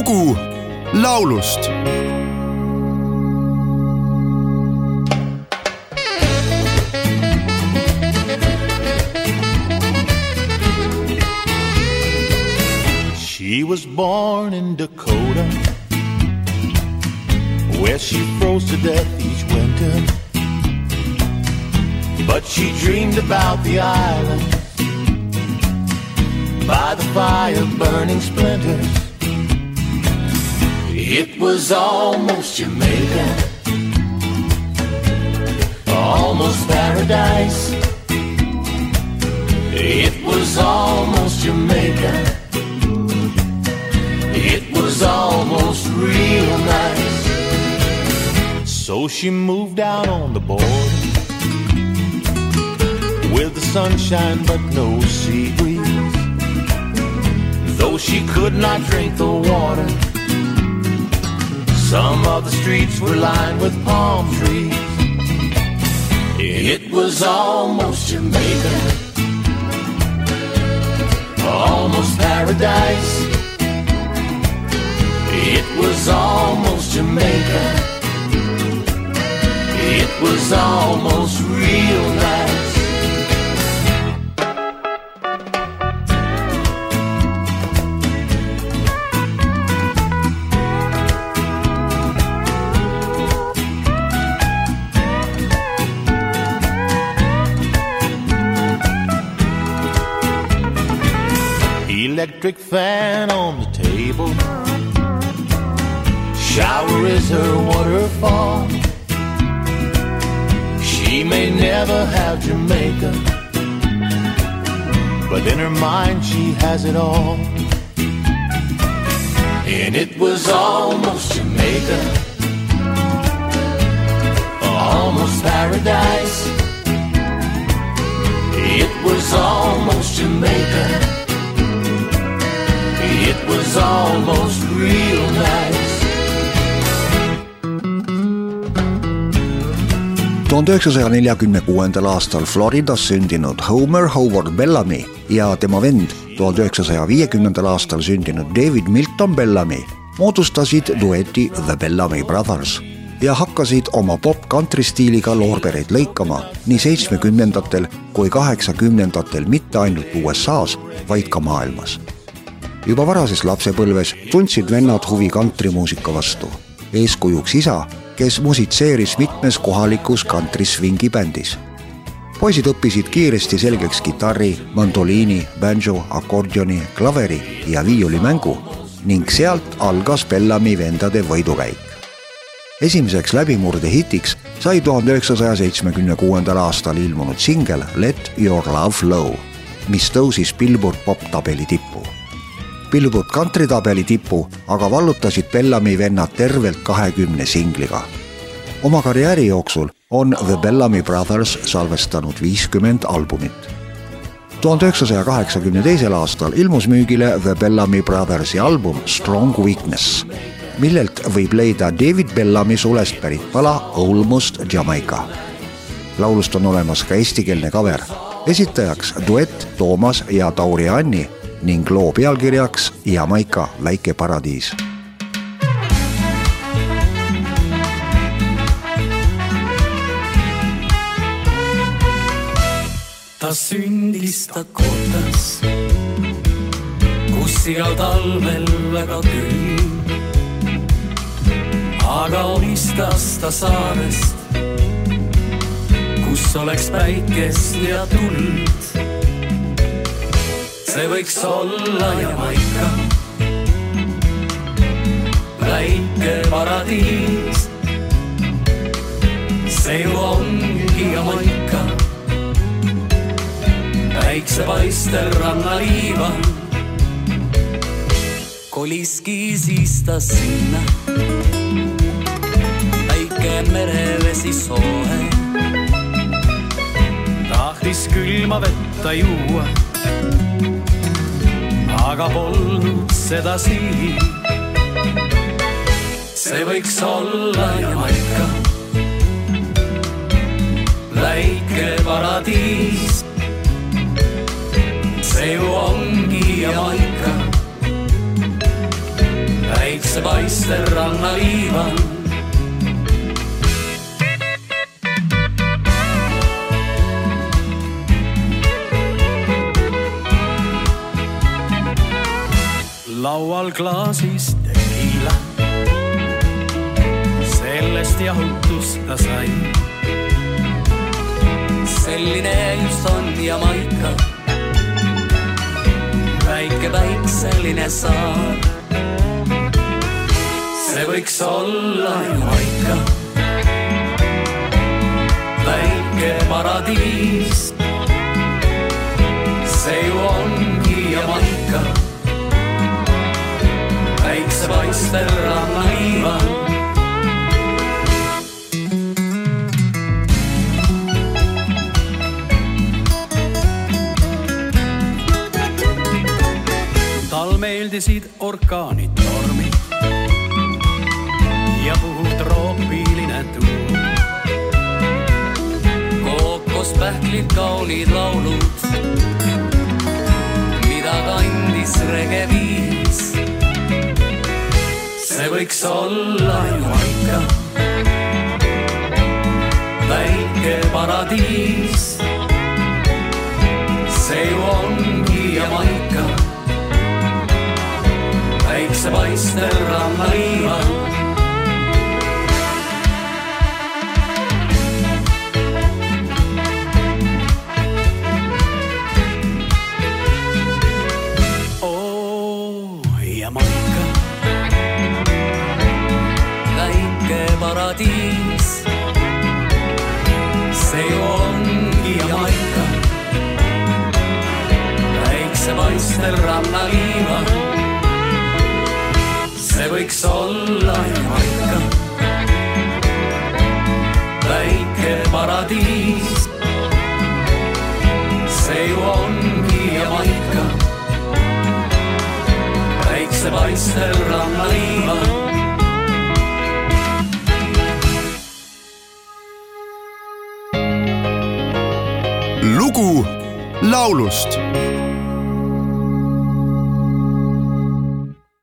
lugu laulust She was born in Dakota, where she froze to death each winter. But she dreamed about the island by the fire burning splinters. It was almost Jamaica, almost paradise. It was almost Jamaica. It was almost real nice. So she moved out on the border with the sunshine but no sea breeze. Though she could not drink the water, some of the streets were lined with palm trees. It was almost Jamaica, almost paradise. It was almost Jamaica. It was almost Electric fan on the table. Shower is her waterfall. She may never have Jamaica, but in her mind she has it all. And it was almost Jamaica, almost paradise. It was almost Jamaica. Almost real nice. tuhande üheksasaja neljakümne kuuendal aastal Floridas sündinud Homer Howard Bellamy ja tema vend tuhande üheksasaja viiekümnendal aastal sündinud David Milton Bellamy moodustasid dueti The Bellamy Brothers ja hakkasid oma pop-country stiiliga loorbereid lõikama nii seitsmekümnendatel kui kaheksakümnendatel mitte ainult USA-s, vaid ka maailmas. Juba varases lapsepõlves tundsid vennad huvi kantrimuusika vastu. eeskujuks isa kes musitseeris mitmes kohalikus kantrisvingi bändis. poisid õppisid kiiresti selgeks kitarri, mandoliini, banjo, akordioni, klaveri ja viiulimängu ning sealt algas Bellami vendade võidukäik. esimeseks läbimurdehitiks sai tuhande üheksasaja seitsmekümne kuuendal aastal ilmunud singel Let your love flow, mis tõusis Billboard poptabeli tippu Billboard kantritabeli tipu aga vallutasid Bellami vennad tervelt kahekümne singliga. oma karjääri jooksul on The Bellamy Brothers salvestanud viiskümmend albumit. tuhande üheksasaja kaheksakümne teisel aastal ilmus müügile The Bellamy Brothersi album Strong Weakness, millelt võib leida David Bellamy sulest pärit pala Almost Jamaica. laulust on olemas ka eestikeelne cover, esitajaks duett Toomas ja Tauri Anni ning loo pealkirjaks Jamaica väike paradiis. ta sündis Dakotas, kus igal talvel väga külm. aga unistas ta saarest, kus oleks päikest ja tuld see võiks olla Jamaica, väike paradiis. see ju ongi Jamaica, päiksepaistel rannaliival. koliski siis ta sinna, väike merevesi soohe tahtis külma vett juua aga polnud seda siin. see võiks olla Jamaica, väike paradiis. see ju ongi Jamaica, väike päiksepaistel laual klaasis tekiila. sellest jahutust ta sai. selline just on Jamaica, väike päikseline saar. see võiks olla Jamaica, väike paradiis. Päiksepaistel rannaliival. tal meeldisid orkaanid, tormid ja puhub troopiline tuul. kookospähklid, kaunid laulud, mida kandis regeviis see võiks olla Jamaica, väike paradiis. see ju ongi Jamaica, päiksepaistel rannaliival. oo, paradiis. see ju ongi Jamaica, päiksepaistel rannaliival. see võiks olla Jamaica, väike paradiis. see ju ongi Jamaica, päiksepaistel rannaliival lugu laulust